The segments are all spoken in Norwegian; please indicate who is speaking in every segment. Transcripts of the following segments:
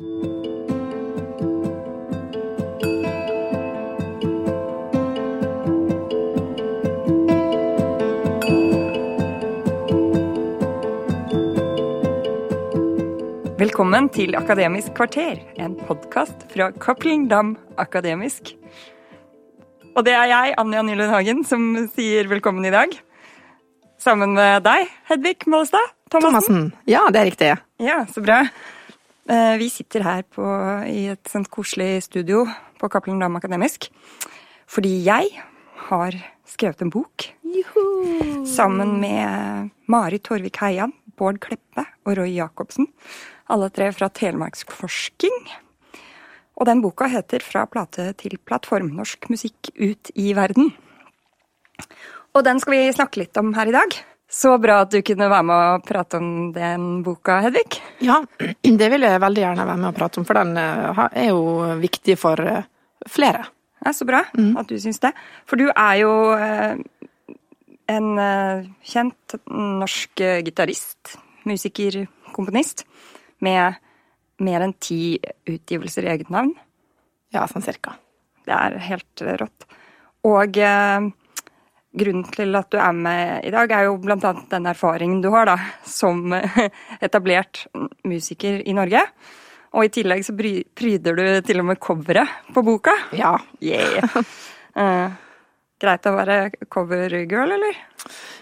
Speaker 1: Velkommen til Akademisk kvarter, en podkast fra Cappelen Dam Akademisk. Og det er jeg, Anja Nylund Hagen, som sier velkommen i dag. Sammen med deg, Hedvig Mollestad Thomassen.
Speaker 2: Ja, det er riktig.
Speaker 1: Ja, så bra. Eh, vi sitter her på, i et sånt koselig studio på Cappelen Dam Akademisk fordi jeg har skrevet en bok
Speaker 2: Juhu.
Speaker 1: sammen med Marit Torvik Heian, Bård Kleppe og Roy Jacobsen. Alle tre fra Telemarksforsking. Og den boka heter Fra plate til plattform norsk musikk ut i verden. Og den skal vi snakke litt om her i dag. Så bra at du kunne være med og prate om den boka, Hedvig.
Speaker 2: Ja, det vil jeg veldig gjerne være med og prate om, for den eh, er jo viktig for eh, flere.
Speaker 1: Ja, Så bra at du syns det. For du er jo eh, en kjent norsk gitarist, musiker, komponist, med mer enn ti utgivelser i eget navn.
Speaker 2: Ja, sånn cirka.
Speaker 1: Det er helt rått. Og eh, grunnen til at du er med i dag, er jo annet den erfaringen du har da, som eh, etablert musiker i Norge. Og i tillegg så pryder du til og med coveret på boka.
Speaker 2: Ja.
Speaker 1: Yeah. Eh, greit å være covergirl, eller?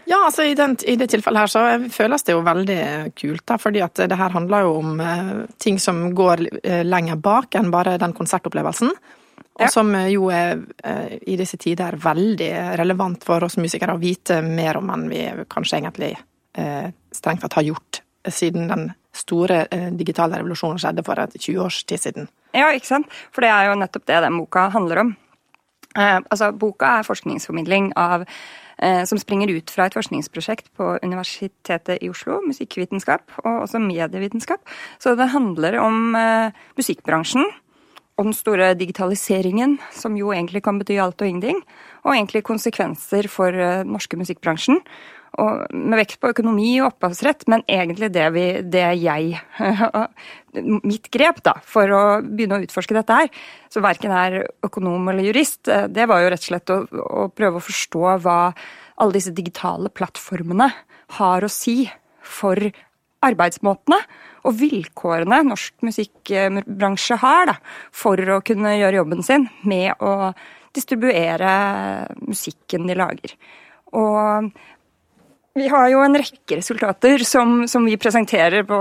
Speaker 2: Ja, altså i, den, i det tilfellet her så føles det jo veldig kult, da, fordi at det her handler jo om eh, ting som går lenger bak enn bare den konsertopplevelsen. Og
Speaker 1: Ja.
Speaker 2: som jo er eh, i disse tider veldig relevant for oss musikere å vite mer om enn vi kanskje egentlig eh, strengt tatt har gjort siden den store eh, digitale revolusjonen skjedde for et 20 års tid siden.
Speaker 1: Ja, ikke sant? For det er jo nettopp det den boka handler om. Eh, altså, boka er forskningsformidling av eh, som springer ut fra et forskningsprosjekt på Universitetet i Oslo, musikkvitenskap og også medievitenskap. Så det handler om eh, musikkbransjen og den store digitaliseringen, som jo egentlig kan bety alt og ingenting, og egentlig konsekvenser for eh, den norske musikkbransjen. Og med vekt på økonomi og opphavsrett, men egentlig det, vi, det jeg Mitt grep da, for å begynne å utforske dette her, som verken er økonom eller jurist, eh, det var jo rett og slett å, å prøve å forstå hva alle disse digitale plattformene har å si for arbeidsmåtene og vilkårene norsk musikkbransje har da, for å kunne gjøre jobben sin med å distribuere musikken de lager. Og vi har jo en rekke resultater som, som vi presenterer på,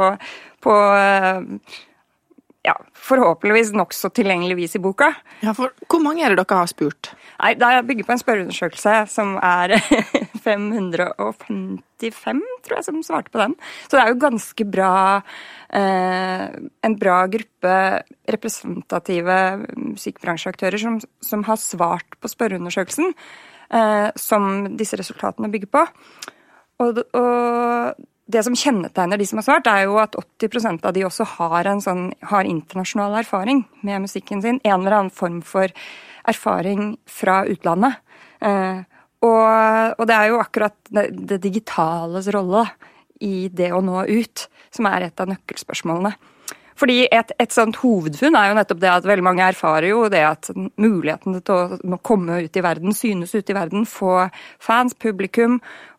Speaker 1: på ja, forhåpentligvis nokså tilgjengeligvis i boka.
Speaker 2: Ja, for hvor mange er det dere har spurt?
Speaker 1: Nei, Det er bygget på en spørreundersøkelse som er 555, tror jeg, som svarte på den. Så det er jo ganske bra eh, En bra gruppe representative musikkbransjeaktører som, som har svart på spørreundersøkelsen, eh, som disse resultatene bygger på. Og, og det som kjennetegner de som har svart, er jo at 80% av de også har, sånn, har internasjonal erfaring med musikken sin. En eller annen form for erfaring fra utlandet. Eh, og, og det er jo akkurat det, det digitales rolle i det å nå ut som er et av nøkkelspørsmålene. Fordi et, et sånt hovedfunn er jo nettopp det at veldig mange erfarer jo det at muligheten til å komme ut i verden, synes ut i verden, få fans, publikum,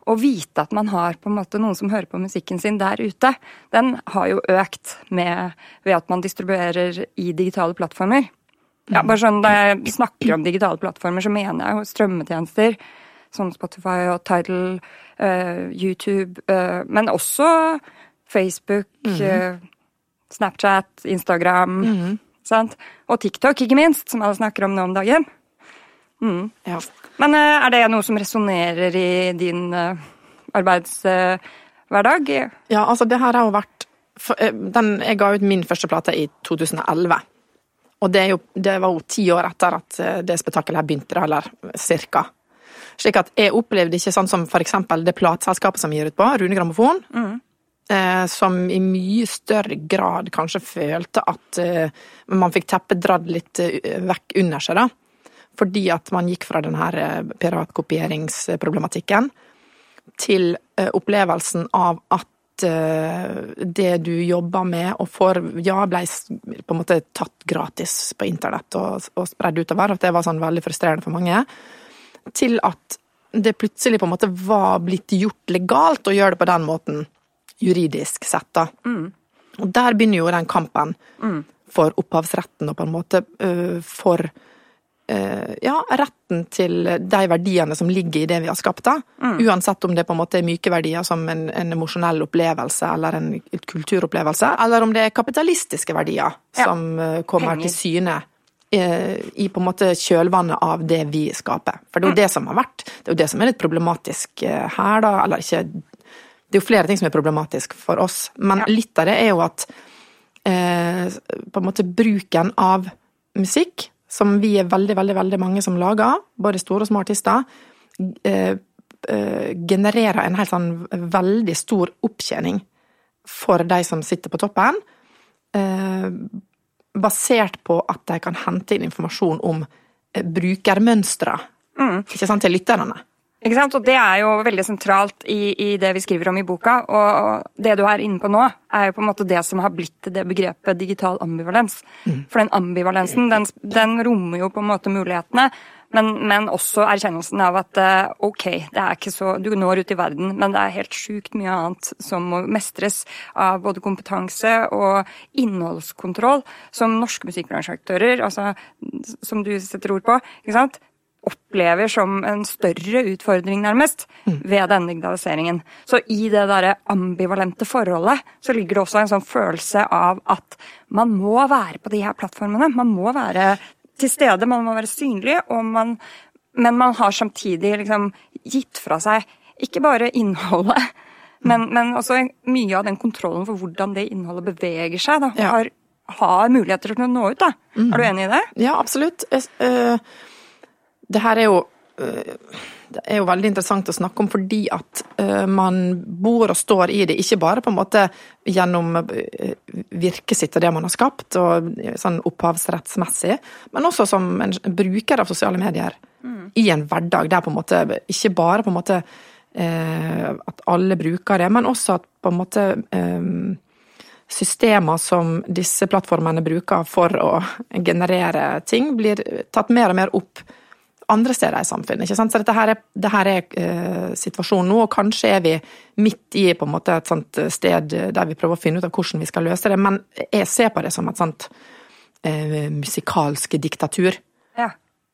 Speaker 1: og vite at man har på en måte noen som hører på musikken sin der ute, den har jo økt med, ved at man distribuerer i digitale plattformer. Ja, bare sånn, Da jeg snakker om digitale plattformer, så mener jeg jo strømmetjenester som Spotify og Tidal, uh, YouTube, uh, men også Facebook, eh, Snapchat, Instagram, sant? og TikTok, ikke minst, som alle snakker om nå om dagen.
Speaker 2: Ja.
Speaker 1: Men eh, er det noe som resonnerer i din uh, arbeidshverdag?
Speaker 2: Ja, altså det her har jo vært eh, den, Jeg ga ut min første plate i 2011. Og det, jo, det var jo ti år etter at eh, det spetakkelet her begynte, eller cirka. Slik at jeg opplevde ikke sånn som for eksempel det plateselskapet som gir ut på, Rune Grammofon, eh, som i mye større grad kanskje følte at eh, man fikk teppet dratt litt eh, vekk under seg, da. Fordi at man gikk fra denne eh, piratkopieringsproblematikken til eh, opplevelsen av at det du jobber med, og får Ja, ble på en måte tatt gratis på internett og, og spredd utover, at det var sånn veldig frustrerende for mange, til at det plutselig på en måte var blitt gjort legalt å gjøre det på den måten, juridisk sett, da. Mm. Og der begynner jo den kampen mm. for opphavsretten, og på en måte uh, for uh, ja, retten til de verdiene som ligger i det vi har skapt, da. Mm. Uansett om det på en måte er myke verdier som en, en emosjonell opplevelse eller en kulturopplevelse, eller om det er kapitalistiske verdier ja. som uh, kommer Penger. til syne i på en måte kjølvannet av det vi skaper. For det er jo mm. det som har vært Det er jo det som er litt problematisk her, da. Eller ikke det er jo flere ting som er problematisk for oss, men ja. litt av det er jo at eh, på en måte bruken av musikk, som vi er veldig, veldig, veldig mange som lager, både store og små artister, eh, eh, genererer en helt sånn veldig stor opptjening for de som sitter på toppen, eh, basert på at de kan hente inn informasjon om eh, brukermønstre, mm. ikke sant, til lytterne.
Speaker 1: Ikke sant? Og det er jo veldig sentralt i, i, det vi skriver om i boka. Og det du er inne på nå, er jo på en måte det som har blitt det begrepet digital ambivalens. Mm. For den ambivalensen, den, den, rommer jo på en måte mulighetene, men, men, også erkjennelsen av at eh, ok, det er ikke så Du når ut i verden, men det er helt sjukt mye annet som må mestres av både kompetanse og innholdskontroll, som norske musikkbransjeaktører, altså som du setter ord på, ikke sant opplever som en større utfordring, nærmest, mm. ved denne digitaliseringen. Så i det derre ambivalente forholdet så ligger det også en sånn følelse av at man må være på de her plattformene. Man må være til stede, man må være synlig, man, men man har samtidig liksom gitt fra seg ikke bare innholdet, men, men, også mye av den kontrollen for hvordan det innholdet beveger seg. Da, har, har, muligheter til å nå ut. Da. Mm. Er du enig i det?
Speaker 2: Ja, absolutt. Jeg, øh det her er jo øh, det er jo veldig interessant å snakke om fordi at uh, man bor og står i det, ikke bare på en måte gjennom uh, virket sitt og det man har skapt, og sånn opphavsrettsmessig, men også som en bruker av sosiale medier mm. i en hverdag der på en måte ikke bare på en måte at alle bruker det, men også at på en måte systemer som disse plattformene bruker for å generere ting, blir tatt mer og mer opp andre steder i samfunnet. ikke sant? Så dette her er, det her er uh, situasjonen nå, og kanskje er vi midt i på en måte et sånt sted der vi prøver å finne ut av hvordan vi skal løse det, men jeg ser på det som et sånt uh, musikalsk diktatur.
Speaker 1: Ja.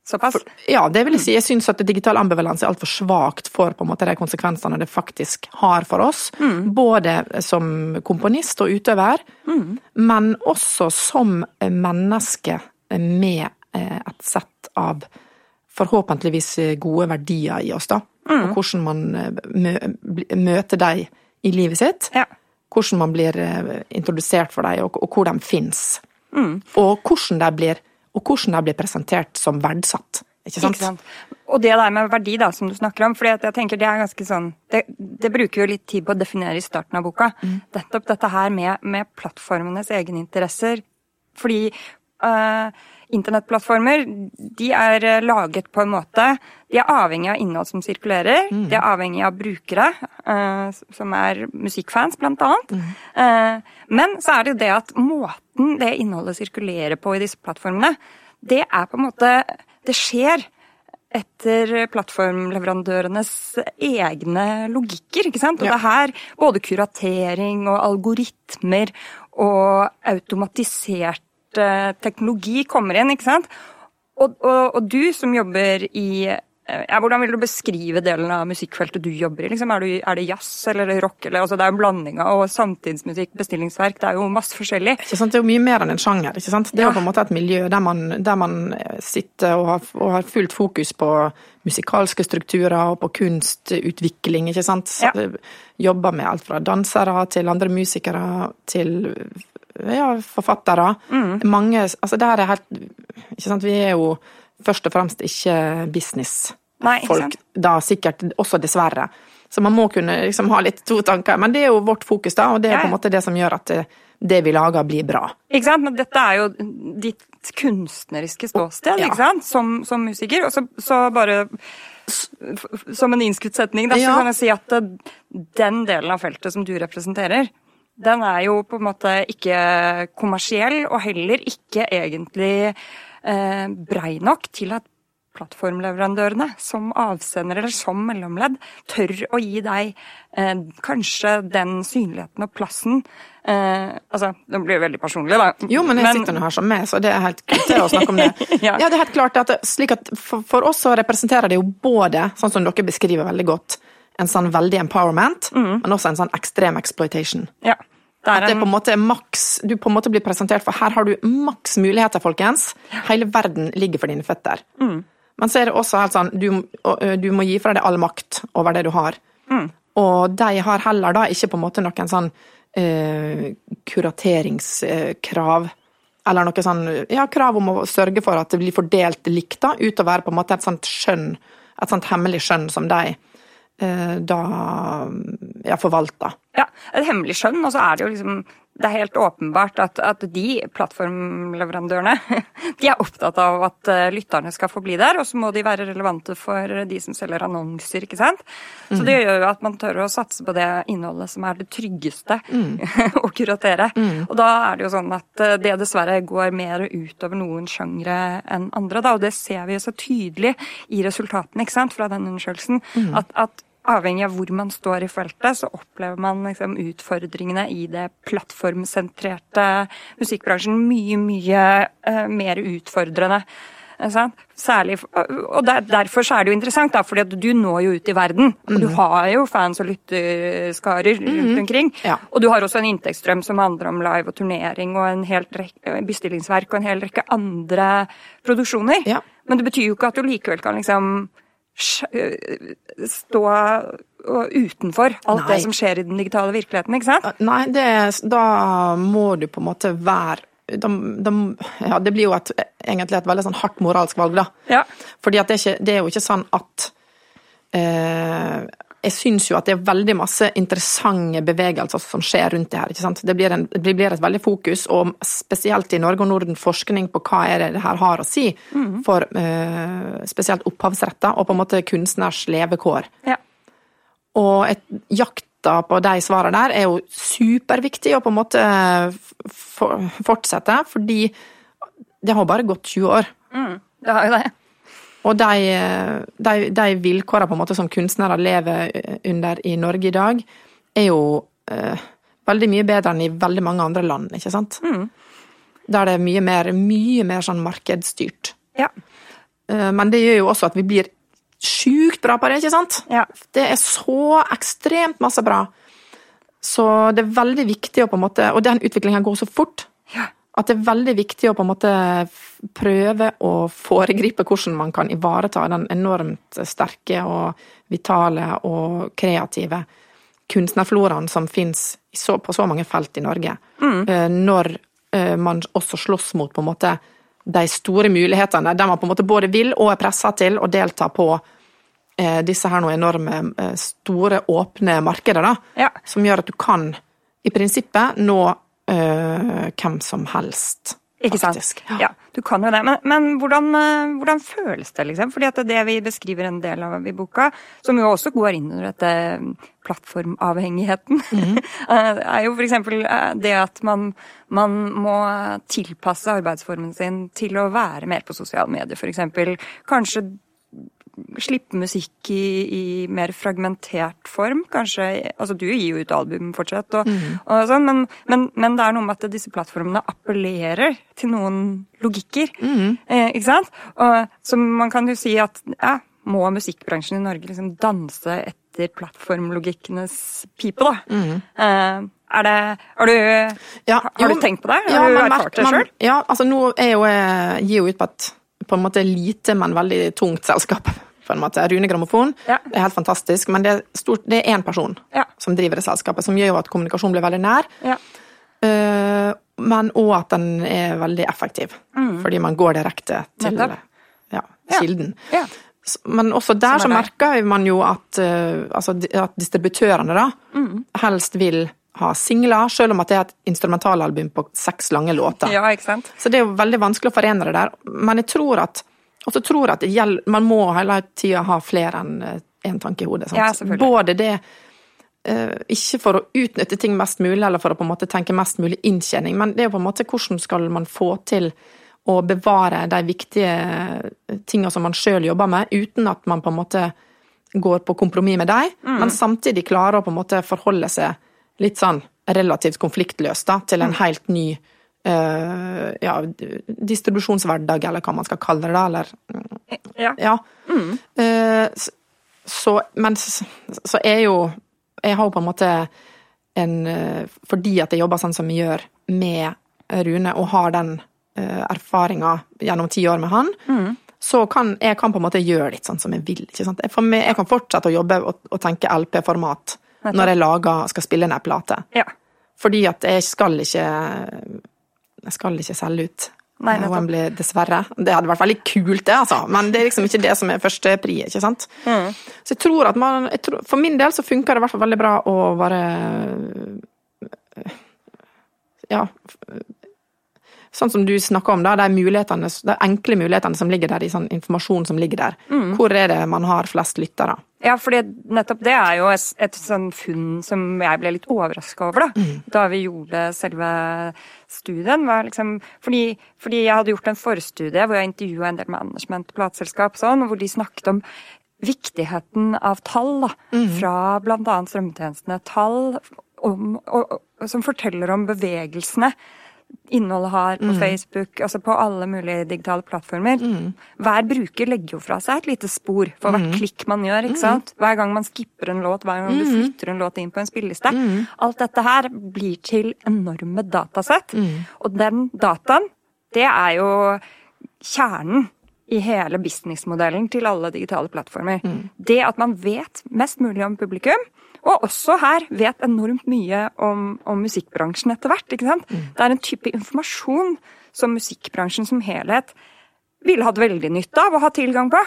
Speaker 1: Såpass? For,
Speaker 2: ja, det vil jeg si. Jeg syns at digital ambivalens er altfor svakt for på en måte de konsekvensene det faktisk har for oss. Mm. Både som komponist og utøver, mm. men også som menneske med eh, et sett av forhåpentligvis eh, gode verdier i oss, da. Mm. Og hvordan man eh, møter dem i livet sitt. Ja. Hvordan man blir eh, introdusert for dem, og, hvor de fins. Mm. Og, hvordan de blir, og hvordan de blir presentert som verdsatt. Ikke sant? Ikke sant?
Speaker 1: Og det der med verdi, da, som du snakker om, for jeg tenker det er ganske sånn Det, det bruker jo litt tid på å definere i starten av boka. Mm. Nettopp dette her med, med plattformenes egeninteresser. Fordi Internettplattformer de er eh, laget på en måte De er avhengig av innhold som sirkulerer. Mm. De er avhengig av brukere, uh, som er musikkfans, blant annet. Mm. Uh, men så er det jo det at måten det innholdet sirkulerer på i disse plattformene, det er på en måte Det skjer etter plattformleverandørenes egne logikker. ikke sant? Og ja. det er her både kuratering og algoritmer og automatisert Eh, teknologi kommer inn, ikke sant. Og, og, og du som jobber i eh, ja, Hvordan vil du beskrive delen av musikkfeltet du jobber i? Liksom, er, du, er, det jazz eller rock? Eller, altså, det er en blanding av samtidsmusikk, bestillingsverk, det er jo masse forskjellig.
Speaker 2: Det er jo mye mer enn en sjanger. ikke sant? Det er jo på en måte et miljø der man, der man sitter og har, og har, fullt fokus på musikalske strukturer og på kunstutvikling. Ja. Jobber med alt fra dansere til andre musikere til ja, forfattere. Mm. Mange Altså, det her er helt Ikke sant, vi er jo først og fremst ikke businessfolk. Da sikkert også dessverre. Så man må kunne liksom ha litt to tanker. Men det er jo vårt fokus, da, og det er på en måte det som gjør at det, det vi lager, blir bra.
Speaker 1: Ikke sant, men dette er jo ditt kunstneriske ståsted, ja. ikke sant, som, som musiker. Og så, så bare som en innskutt setning, da,
Speaker 2: Ja.
Speaker 1: så kan jeg si at den delen av feltet som du representerer, den er jo på en måte ikke kommersiell, og heller ikke egentlig eh, brei nok til at plattformleverandørene som avsender eller som mellomledd tør å gi deg eh, kanskje den synligheten og plassen eh, Altså, det blir veldig personlig, da.
Speaker 2: Jo, men jeg sitter nå her som meg, så det er helt kult å snakke om det.
Speaker 1: Ja.
Speaker 2: ja. det er helt klart at slik at for, for oss så representerer det jo både, sånn som dere beskriver veldig godt, en sånn veldig empowerment, men også en sånn ekstrem exploitation.
Speaker 1: Ja. Det
Speaker 2: At
Speaker 1: er
Speaker 2: det på en måte er maks Du på en måte blir presentert for her har du maks muligheter, folkens. Hele verden ligger for dine føtter. Men så er det også helt sånn du, du må gi fra deg all makt over det du har. Og de har heller da ikke på en måte noen sånn eh, kurateringskrav. Eller noe sånn ja, krav om å sørge for at det blir fordelt likt, da, utover på en måte et sånt skjønn, et sånt hemmelig skjønn som de da ja, forvalta.
Speaker 1: ja, et hemmelig skjønn, og så er det jo liksom det er helt åpenbart at, at de plattformleverandørene de er opptatt av at eh, lytterne skal få bli der, og så må de være relevante for de som selger annonser, ikke sant. Så det gjør jo at man tør å satse på det innholdet som er det tryggeste å kuratere. Og da er det jo sånn at eh, det dessverre går mer utover noen sjangre enn andre, da, og det ser vi så tydelig i resultatene ikke sant, fra den undersøkelsen. At, at avhengig av hvor man står i feltet, så opplever man liksom utfordringene i det plattformsentrerte musikkbransjen mye, mye uh, mer utfordrende. Særlig, og der, Derfor så er det jo interessant, da, fordi du når jo ut i verden. og Du har jo fans og lytterskarer rundt omkring.
Speaker 2: Ja.
Speaker 1: Og du har også en inntektsstrøm som handler om live og turnering og en helt rekke, bestillingsverk og en hel rekke andre produksjoner.
Speaker 2: Ja.
Speaker 1: Men det betyr jo ikke at du likevel kan liksom stå og utenfor alt
Speaker 2: Nei.
Speaker 1: det som skjer i den digitale virkeligheten, ikke sant?
Speaker 2: Nei, det, da må du på en måte være de, de, ja, det blir jo et, egentlig et veldig sånn hardt moralsk valg, da.
Speaker 1: Ja.
Speaker 2: Fordi det, er ikke, det er jo ikke sånn at eh, Jeg syns jo at det er veldig masse interessante bevegelser som skjer rundt det her. ikke sant? Det blir, en, det blir et veldig fokus, og spesielt i Norge og Norden, forskning på hva er det det her har å si for uh, spesielt opphavsretter og på en måte kunstners levekår.
Speaker 1: Ja.
Speaker 2: Og et, jakta på de svarene der er jo superviktig å på en måte for, fortsette, fordi det har bare gått 20 år.
Speaker 1: Det har jo det.
Speaker 2: Og de, de, de vilkårene som kunstnere lever under i Norge i dag, er jo eh, veldig mye bedre enn i veldig mange andre land, ikke sant? Der det er mye mer, mye mer sånn markedsstyrt.
Speaker 1: Ja.
Speaker 2: Eh, men det gjør jo også at vi blir sjukt bra på det, ikke sant?
Speaker 1: Ja.
Speaker 2: Det er så ekstremt masse bra. Så det er veldig viktig å på en måte Og den utviklinga går så fort.
Speaker 1: Ja.
Speaker 2: At det er veldig viktig å på en måte prøve å foregripe hvordan man kan ivareta den enormt sterke og vitale og kreative kunstnerfloraen som fins på så mange felt i Norge. Mm. Når eh, man også slåss mot på en måte de store mulighetene, der man på en måte både vil og er pressa til å delta på eh, disse her noe enorme, eh, store, åpne markeder, da.
Speaker 1: Ja.
Speaker 2: Som gjør at du kan, i prinsippet, nå eh, hvem som helst.
Speaker 1: Ikke sant?
Speaker 2: faktisk.
Speaker 1: Ja. du kan jo det. Men, men hvordan, eh, hvordan føles det, liksom? Fordi at det vi beskriver en del av i boka, som jo også går inn under dette mm, plattformavhengigheten, mm. er jo eh, det at man, man må tilpasse arbeidsformen sin til å være mer på sosiale medier, eksempel. Kanskje slippe musikk i, i mer fragmentert form, kanskje. Altså, du gir jo ut album fortsatt, og, og sånn, men, men, men det er noe med at disse plattformene appellerer til noen logikker. Eh, ikke sant? Og, så man kan jo si at ja, må musikkbransjen i Norge liksom danse etter plattformlogikkenes pipe, da? Eh, er det Har du,
Speaker 2: Ja,
Speaker 1: har
Speaker 2: jo,
Speaker 1: du tenkt på det?
Speaker 2: ja,
Speaker 1: Har du
Speaker 2: men
Speaker 1: erfart det sjøl?
Speaker 2: Ja, altså nå er jo jeg gir jo ut på et på en måte lite, men veldig tungt selskap. På en måte. Rune Grammofon.
Speaker 1: Ja.
Speaker 2: Er helt fantastisk, men det er, stort, det er én person
Speaker 1: Ja.
Speaker 2: som driver det selskapet, som gjør jo at kommunikasjonen blir veldig nær.
Speaker 1: Ja.
Speaker 2: Uh, men òg at den er veldig effektiv, fordi man går direkte til
Speaker 1: Mm.
Speaker 2: Kilden. Men også der så
Speaker 1: er
Speaker 2: merker man jo at, uh, altså, at distributørene da
Speaker 1: Mm.
Speaker 2: helst vil ha singler, selv om at det er et instrumentalalbum på seks lange låter.
Speaker 1: ja, ikke sant?
Speaker 2: Så det er jo veldig vanskelig å forene det der. Men jeg tror at Og så tror jeg at gjelder, man må hele tida ha flere enn én tanke i hodet.
Speaker 1: Ja.
Speaker 2: Både det eh, Ikke for å utnytte ting mest mulig, eller for å på en måte tenke mest mulig inntjening, men det er jo på en måte hvordan skal man få til å bevare de viktige tingene som man sjøl jobber med, uten at man på en måte går på kompromiss med dem, men samtidig klarer å på en måte forholde seg litt sånn relativt konfliktløst da, til en helt ny eh, ja, distribusjonshverdag, eller hva man skal kalle det, eller
Speaker 1: Ja.
Speaker 2: ja. Mm. s- så, men så er jo Jeg har jo på en måte en eh, Fordi at jeg jobber sånn som jeg gjør med Rune, og har den erfaringa gjennom ti år med han, så kan jeg kan på en måte gjøre litt sånn som jeg vil. meg, jeg kan fortsette å jobbe og, og tenke LP-format når jeg lager, skal spille ned plate.
Speaker 1: ja.
Speaker 2: Fordi at jeg skal ikke Jeg skal ikke selge ut
Speaker 1: Nei.
Speaker 2: Wembley, dessverre. Det hadde vært veldig kult, det, altså. Men det er liksom ikke det som er første pri, ikke sant.
Speaker 1: Mm.
Speaker 2: Så jeg tror at man tror, For min del så funker det i hvert fall veldig bra å bare Ja. Sånn som du snakker om, da, de mulighetene, de enkle mulighetene som ligger der, i sånn informasjon som ligger der.
Speaker 1: Mm.
Speaker 2: Hvor er det man har flest lyttere?
Speaker 1: Ja, fordi nettopp det er jo et, et sånn funn som jeg ble litt overraska over, da. Da vi gjorde selve studien. Var liksom, fordi, fordi jeg hadde gjort en forstudie hvor jeg intervjua en del management plateselskap, sånn, hvor de snakket om viktigheten av tall da, fra bl.a. strømmetjenestene. Tall om, og, og, som forteller om bevegelsene innholdet har på Facebook, altså på alle mulige digitale plattformer. Hver bruker legger jo fra seg et lite spor for hvert klikk man gjør. ikke sant? Hver gang man skipper en låt, hver gang du flytter en låt inn på en spilleliste. Alt dette her blir til enorme datasett. Og den dataen, det er jo kjernen i hele businessmodellen til alle digitale plattformer. Det at man vet mest mulig om publikum, og også her vet enormt mye om, om musikkbransjen etter hvert. ikke sant? Det er en type informasjon som musikkbransjen som helhet ville hatt veldig nytte av å ha tilgang på.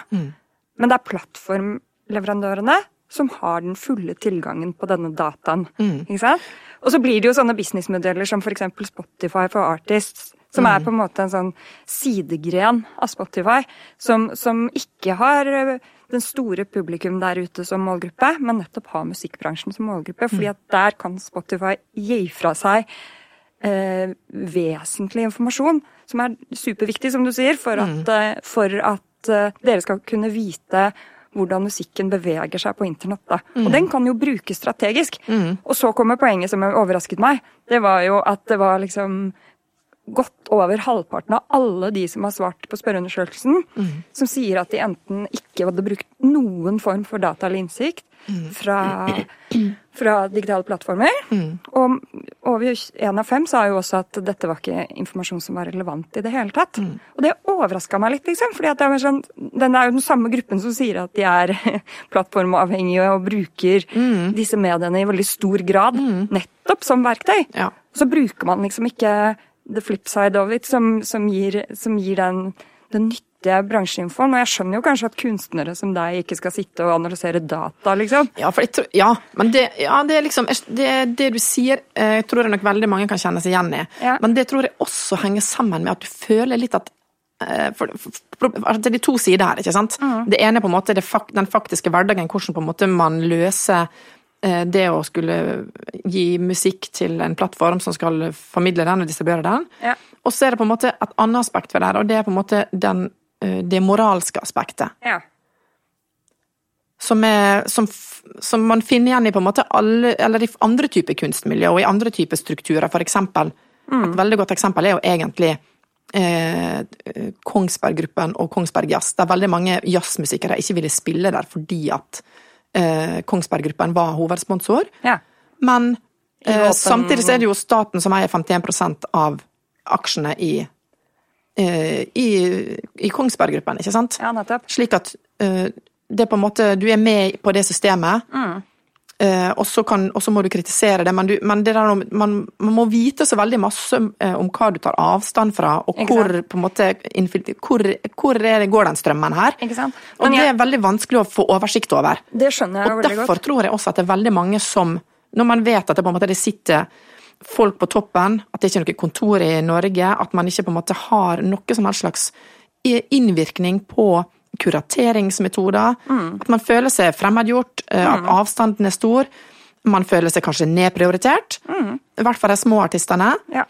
Speaker 1: Men det er plattformleverandørene som har den fulle tilgangen på denne dataen. ikke sant? Og så blir det jo sånne businessmodeller som f.eks. Spotify for Artists, som er på en måte en sånn sidegren av Spotify, som, som ikke har eh, den store publikum der ute som målgruppe, men nettopp ha musikkbransjen som målgruppe. fordi at der kan Spotify gi fra seg eh, vesentlig informasjon, som er superviktig, som du sier, for at, mm. for at eh, dere skal kunne vite hvordan musikken beveger seg på internett. Da. Og den kan jo brukes strategisk. Og så kommer poenget som overrasket meg. Det var jo at det var liksom godt over halvparten av alle de som har svart på spørreundersøkelsen, som sier at de enten ikke hadde brukt noen form for data eller innsikt fra, fra digitale plattformer. Og over én av fem sa jo også at dette var ikke informasjon som var relevant i det hele tatt. Og det overraska meg litt, liksom. For det sånn, den er jo den samme gruppen som sier at de er plattformavhengige og bruker disse mediene i veldig stor grad nettopp som verktøy.
Speaker 2: Ja.
Speaker 1: Så bruker man liksom ikke the flip side of it, som, som gir, som gir den, den nyttige bransjeinfoen. Og jeg skjønner jo kanskje at kunstnere som deg ikke skal sitte og analysere data, liksom.
Speaker 2: Ja, tror, ja men det, ja, det er liksom det, det du sier, jeg tror jeg nok veldig mange kan kjenne seg igjen i.
Speaker 1: Ja.
Speaker 2: Men det tror jeg også henger sammen med at du føler litt at eh, for, for, for, altså, Det er de to sider her, ikke sant? Det ene er på en måte fak, den faktiske hverdagen, hvordan på en måte man løser eh, det å skulle gi musikk til en plattform som skal formidle den og distribuere den.
Speaker 1: Ja.
Speaker 2: Og så er det på en måte et annet aspekt ved det her, og det er på en måte den, eh, det moralske aspektet.
Speaker 1: Ja.
Speaker 2: som, er, som, som man finner igjen i på en måte alle, eller i andre typer kunstmiljø og i andre typer strukturer. For eksempel, et veldig godt eksempel er jo egentlig eh, Kongsberg-gruppen og Kongsberg Jazz, der veldig mange jazzmusikere ikke ville spille der fordi at eh, Kongsberg-gruppen var hovedsponsor.
Speaker 1: ja.
Speaker 2: Men eh, samtidig så er det jo staten som eier 51% av aksjene i, eh, i, i Kongsberg-gruppen, ikke sant?
Speaker 1: Ja, nettopp.
Speaker 2: Slik at eh, det er på en måte Du er med på det systemet, eh, og, så og må du kritisere det, men, du, men det der, man, man må vite så veldig masse eh, om hva du tar avstand fra, og hvor, måte, hvor, hvor det, går den strømmen her. Og det er veldig vanskelig å få oversikt over.
Speaker 1: det skjønner jeg
Speaker 2: Og
Speaker 1: veldig
Speaker 2: derfor tror jeg også at det er veldig mange som Når man vet at det på en måte det sitter folk på toppen, at det ikke er noe kontor i Norge, at man ikke på en måte har noe som helst slags innvirkning på kurateringsmetoder. At man føler seg fremmedgjort, eh, at avstanden er stor. Man føler seg kanskje nedprioritert. I hvert fall de små artistene.
Speaker 1: Ja.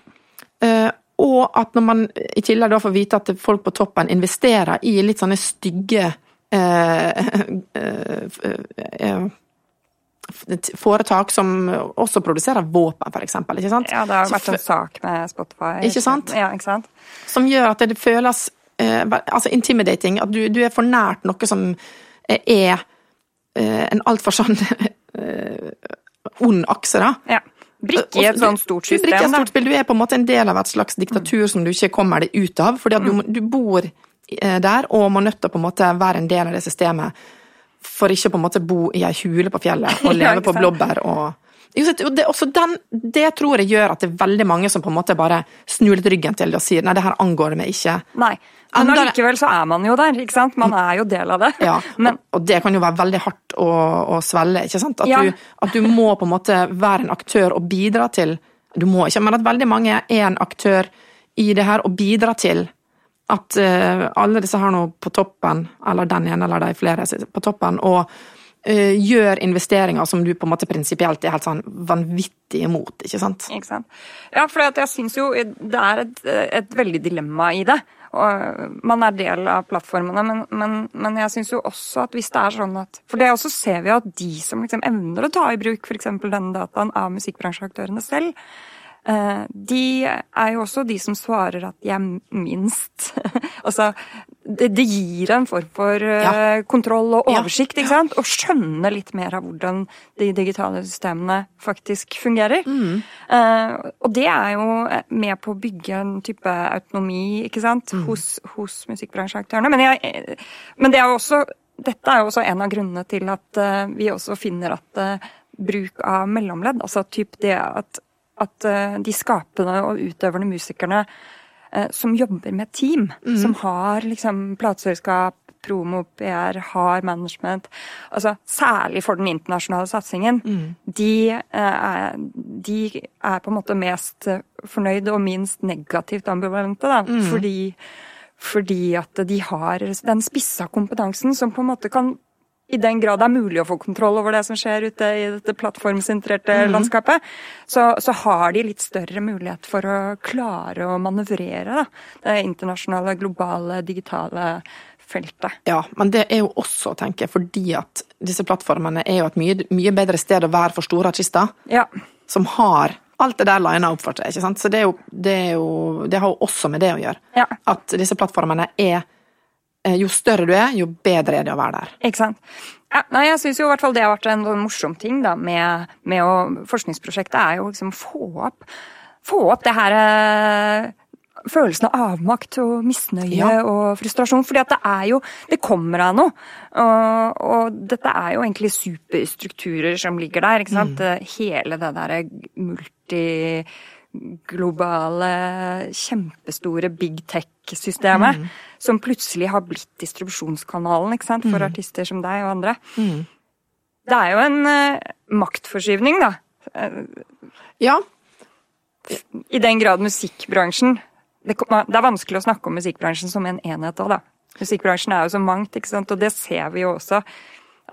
Speaker 2: Eh, og at når man i tillegg da får vite at folk på toppen investerer i litt sånne stygge eh, foretak som også produserer våpen, eksempel. Ikke sant?
Speaker 1: ja, det har vært en sak med Spotify.
Speaker 2: Ikke sant?
Speaker 1: Ja, ikke sant?
Speaker 2: Som gjør at det føles altså intimidating. At du, du er for nært noe som er eh, en altfor sånn eh, ond akse, da.
Speaker 1: Ja. Brikke i et sånt stort
Speaker 2: Du, brikke i
Speaker 1: system,
Speaker 2: et stort spill. du er på en måte en del av et slags diktatur som du ikke kommer deg ut av. fordi at du,
Speaker 1: Mm.
Speaker 2: du bor eh, der og må nødt til å på en måte være en del av det systemet. For ikke på en måte bo i ei hule på fjellet og leve på blåbær og det, den, det tror jeg gjør at det er veldig mange som på en måte bare snur litt ryggen til det og sier nei, det her angår det meg ikke.
Speaker 1: Nei. Men allikevel så er man jo der, ikke sant? Man er jo del av det.
Speaker 2: Ja,
Speaker 1: Men
Speaker 2: og det kan jo være veldig hardt å, å svelge, ikke sant? At,
Speaker 1: Ja.
Speaker 2: du, at du må på en måte være en aktør og bidra til Du må ikke, men at veldig mange er en aktør i det her og bidrar til at uh, alle disse her nå på toppen, eller den ene eller de flere på toppen, og gjør investeringer som du på en måte prinsipielt er helt sånn vanvittig imot, ikke sant?
Speaker 1: Ikke sant? Ja, for jeg syns jo det er et, et veldig dilemma i det. Og man er del av plattformene, men, men, men jeg syns jo også at hvis det er sånn at For det også ser vi at de som liksom evner å ta i bruk f.eks. denne dataen av musikkbransjeaktørene selv, eh, de er jo også de som svarer at de er minst. altså, det, det gir en form for eh,
Speaker 2: Ja.
Speaker 1: kontroll og
Speaker 2: Ja.
Speaker 1: oversikt, ikke sant? Og skjønne litt mer av hvordan de digitale systemene faktisk fungerer. Eh, og det er jo med på å bygge en type autonomi, ikke sant, hos, hos musikkbransjeaktørene. Men, jeg, men det er jo også dette er jo også en av grunnene til at uh, vi også finner at uh, bruk av mellomledd, altså typ det at, at uh, de skapende og utøvende musikerne eh, som jobber med team, som har liksom plateselskap, promo, PR, har management, altså særlig for den internasjonale satsingen, de, eh, er, de er på en måte mest eh, fornøyd og minst negativt ambivalente, da, fordi fordi at de har den spissa kompetansen som på en måte kan i den grad det er mulig å få kontroll over det som skjer ute i dette plattformsentrerte landskapet, så, så har de litt større mulighet for å klare å manøvrere da, det internasjonale, globale, digitale feltet.
Speaker 2: Ja, men det er jo også, tenker jeg, fordi at disse plattformene er jo et mye, mye bedre sted å være for store artister.
Speaker 1: Ja,
Speaker 2: som har alt det der lina opp for seg. ikke sant? Så det, jo, det, jo, det har jo også med det å gjøre.
Speaker 1: Ja.
Speaker 2: At disse plattformene er Jo større du er, jo bedre er det å være der.
Speaker 1: Ikke sant? Ja, nei, jeg syns jo i hvert fall det har vært en sånn morsom ting da, med, med å Forskningsprosjektet er jo liksom få opp, få opp det her eh, Følelsen av avmakt og misnøye
Speaker 2: Ja.
Speaker 1: og frustrasjon. fordi at det er jo Det kommer av noe. Og, og dette er jo egentlig superstrukturer som ligger der. ikke sant? Hele det derre multiglobale, kjempestore big tech-systemet. Som plutselig har blitt distribusjonskanalen ikke sant? for artister som deg og andre. Det er jo en uh, maktforskyvning, da.
Speaker 2: Ja,
Speaker 1: I den grad musikkbransjen det, det er vanskelig å snakke om musikkbransjen som en enhet òg, da. Musikkbransjen er jo så mangt, ikke sant, og det ser vi jo også.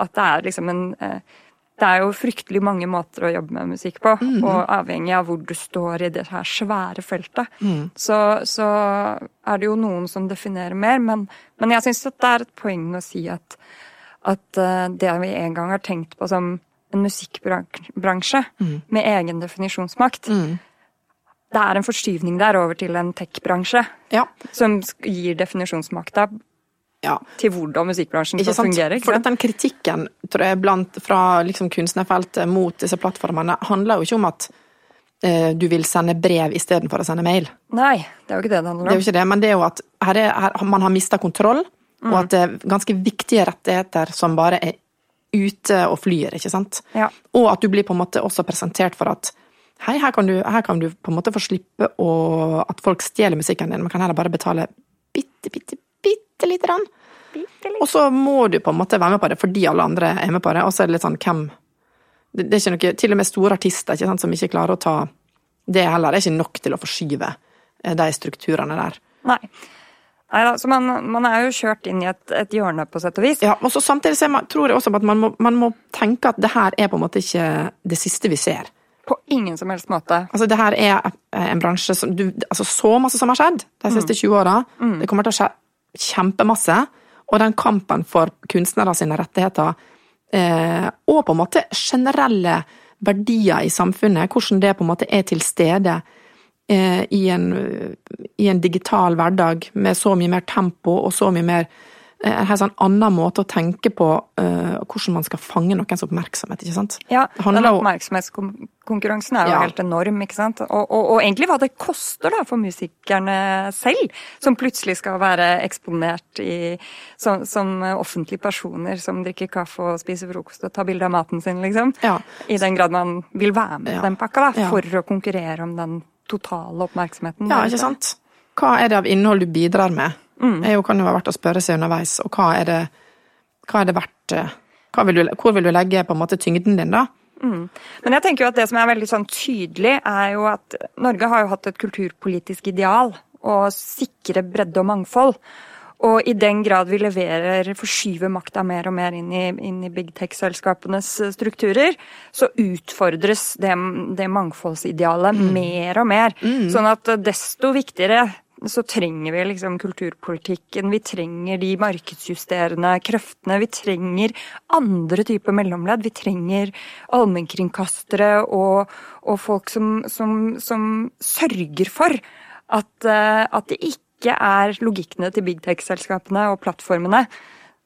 Speaker 1: At det er liksom en eh, Det er jo fryktelig mange måter å jobbe med musikk på, og avhengig av hvor du står i det her svære feltet, så, så er det jo noen som definerer mer, men, men jeg syns det er et poeng å si at, at eh, det vi en gang har tenkt på som en musikkbransje med egen definisjonsmakt, det er en forskyvning der over til en tech-bransje
Speaker 2: ja,
Speaker 1: som gir definisjonsmakta
Speaker 2: ja.
Speaker 1: til hvordan musikkbransjen
Speaker 2: Ikke sant?
Speaker 1: fungerer. Ikke
Speaker 2: For den kritikken tror jeg, blant, fra liksom kunstnerfeltet mot disse plattformene handler jo ikke om at eh, du vil sende brev istedenfor å sende mail.
Speaker 1: Nei, det er jo ikke det det handler om.
Speaker 2: Det er jo ikke det, men det er jo at her er, her, man har mista kontroll, og at det er ganske viktige rettigheter som bare er ute og flyr, ikke sant?
Speaker 1: Ja.
Speaker 2: Og at du blir på en måte også presentert for at hei, her kan du, her kan du på en måte få slippe å, at folk stjeler musikken din, man kan heller bare betale bitte, bitte, bitte lite grann. Og så må du på en måte være med på det fordi alle andre er med på det, og så er det litt sånn hvem Det, er ikke noe Til og med store artister ikke sant, som ikke klarer å ta Det heller Det er ikke nok til å forskyve eh, de strukturene der.
Speaker 1: Nei. Nei da, så man, man er jo kjørt inn i et, et hjørne, på sett og vis.
Speaker 2: Ja, og så Samtidig så man, tror jeg også at man må, man må tenke at det her er på en måte ikke det siste vi ser.
Speaker 1: På ingen som helst måte.
Speaker 2: Altså, det her er en bransje som du, altså Så masse som har skjedd de siste 20 åra.
Speaker 1: Mm.
Speaker 2: Det kommer til å skje kjempemasse. Og den kampen for kunstnere sine rettigheter, eh, og på en måte generelle verdier i samfunnet, hvordan det på en måte er til stede eh, i, en, i en digital hverdag med så mye mer tempo og så mye mer helt sånn annen måte å tenke på uh, hvordan man skal fange noens oppmerksomhet. ikke sant?
Speaker 1: Ja, den oppmerksomhetskonkurransen er jo
Speaker 2: Ja.
Speaker 1: helt enorm, ikke sant. Og, og, og egentlig hva det koster da for musikerne selv, som plutselig skal være eksponert i, som, som offentlige personer som drikker kaffe og spiser frokost og tar bilde av maten sin, liksom.
Speaker 2: Ja.
Speaker 1: I den grad man vil være med
Speaker 2: Ja.
Speaker 1: den pakka, da, for å konkurrere om den totale oppmerksomheten.
Speaker 2: Ja, ikke sant? Hva er det av innhold du bidrar med?
Speaker 1: Mm.
Speaker 2: Det kan jo være verdt å spørre seg underveis, og hva er det, hva er det verdt eh, hva vil du, Hvor vil du legge på en måte tyngden din, da?
Speaker 1: Men jeg tenker jo at det som er veldig sånn tydelig, er jo at Norge har jo hatt et kulturpolitisk ideal å sikre bredde og mangfold. Og i den grad vi leverer, forskyver makta mer og mer inn i, inn i big tech-selskapenes strukturer, så utfordres det, det mangfoldsidealet mer og mer. Sånn at desto viktigere så trenger vi liksom kulturpolitikken, vi trenger de markedsjusterende kreftene, vi trenger andre typer mellomledd. Vi trenger allmennkringkastere og, og folk som, som, som sørger for at, eh, at det ikke er logikkene til big tech-selskapene og plattformene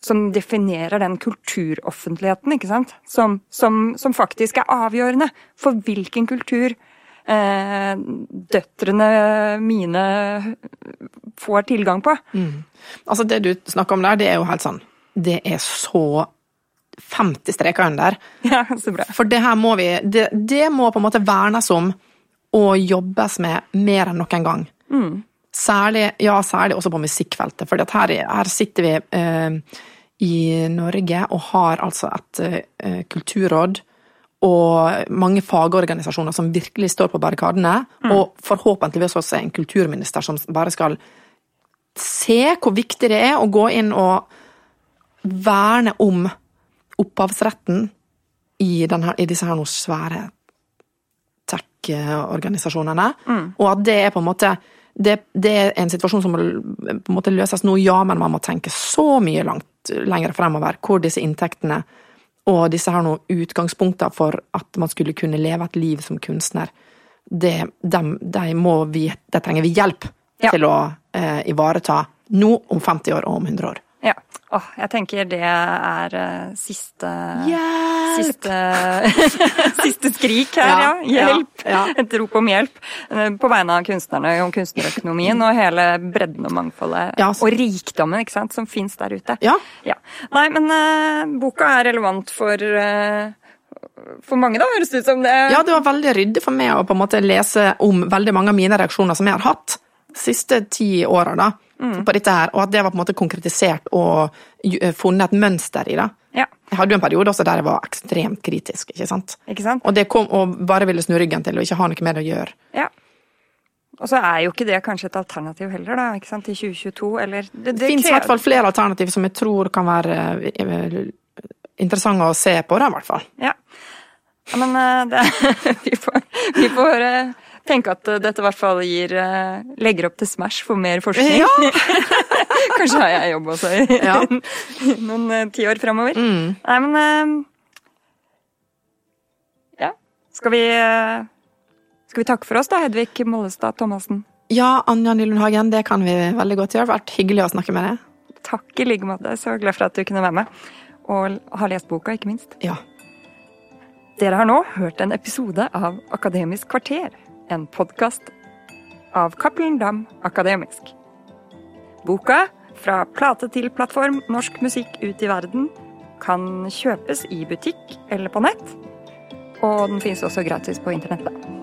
Speaker 1: som definerer den kulturoffentligheten, ikke sant? Som, som, som faktisk er avgjørende for hvilken kultur eh, døtrene mine får tilgang på.
Speaker 2: Altså, det du snakker om der, det er jo helt sånn Det er så 50 streker under.
Speaker 1: Ja, så bra.
Speaker 2: For det her må vi Det, det må på en måte vernes om og jobbes med mer enn noen gang. Særlig, ja, særlig også på musikkfeltet, for her, her sitter vi eh, i Norge og har altså et eh, kulturråd og mange fagorganisasjoner som virkelig står på barrikadene, og forhåpentligvis også en kulturminister som bare skal se hvor viktig det er å gå inn og verne om opphavsretten i, denne, i disse her noe svære tech-organisasjonene, og at det er på en måte det, det er en situasjon som må på en måte løses nå, ja, men man må tenke så mye langt lenger fremover, hvor disse inntektene og disse her noen utgangspunkter for at man skulle kunne leve et liv som kunstner, det, dem, de, må vi, det trenger vi hjelp
Speaker 1: Ja.
Speaker 2: til å eh, ivareta nå, om 50 år og om 100 år.
Speaker 1: Ja. Åh, jeg tenker det er eh, siste
Speaker 2: Hjelp!
Speaker 1: Siste, siste skrik her, ja.
Speaker 2: Ja,
Speaker 1: Hjelp!
Speaker 2: ja, ja.
Speaker 1: Et rop om hjelp. eh, På vegne av kunstnerne om kunstnerøkonomien og hele bredden og mangfoldet.
Speaker 2: Ja,
Speaker 1: Og rikdommen ikke sant, som fins der ute.
Speaker 2: Ja.
Speaker 1: Nei, men uh, boka er relevant for uh, for mange, da, høres det ut som det.
Speaker 2: Ja, det var veldig ryddig for meg å på en måte lese om veldig mange av mine reaksjoner som jeg har hatt siste ti åra da, på dette her, og at det var på en måte konkretisert og eh, funnet et mønster i det.
Speaker 1: Ja,
Speaker 2: Jeg hadde jo en periode også der jeg var ekstremt kritisk, ikke sant?
Speaker 1: ikke sant?
Speaker 2: Og det kom og bare ville snu ryggen til og ikke ha noe med det å gjøre.
Speaker 1: Ja. Og så er jo ikke det kanskje et alternativ heller, da, ikke sant, i 2022, eller Det,
Speaker 2: Det fins i hvert fall flere alternativ som jeg tror kan være eh, interessante å se på, da, i hvert fall.
Speaker 1: Ja. men eh, det, vi får, vi får tenke at eh, dette i hvert fall gir eh, legger opp til Smash for mer forskning.
Speaker 2: Ja.
Speaker 1: Kanskje har jeg jobb også i
Speaker 2: Ja.
Speaker 1: noen eh, tiår framover.
Speaker 2: Mm.
Speaker 1: Nei, men Ja. Skal vi Skal vi takke for oss, da, Hedvig Mollestad Thomassen?
Speaker 2: Ja, Anja Nylund Hagen, det kan vi veldig godt gjøre. Det har vært hyggelig å snakke med deg.
Speaker 1: Takk i like måte. Så glad for at du kunne være med. Og har lest boka, ikke minst.
Speaker 2: Ja.
Speaker 1: Dere har nå hørt en episode av Akademisk kvarter, en podkast av Cappelen Dam Akademisk. Boka, fra plate til plattform Norsk musikk ut i verden, kan kjøpes i butikk eller på nett. Og den finnes også gratis på internettet.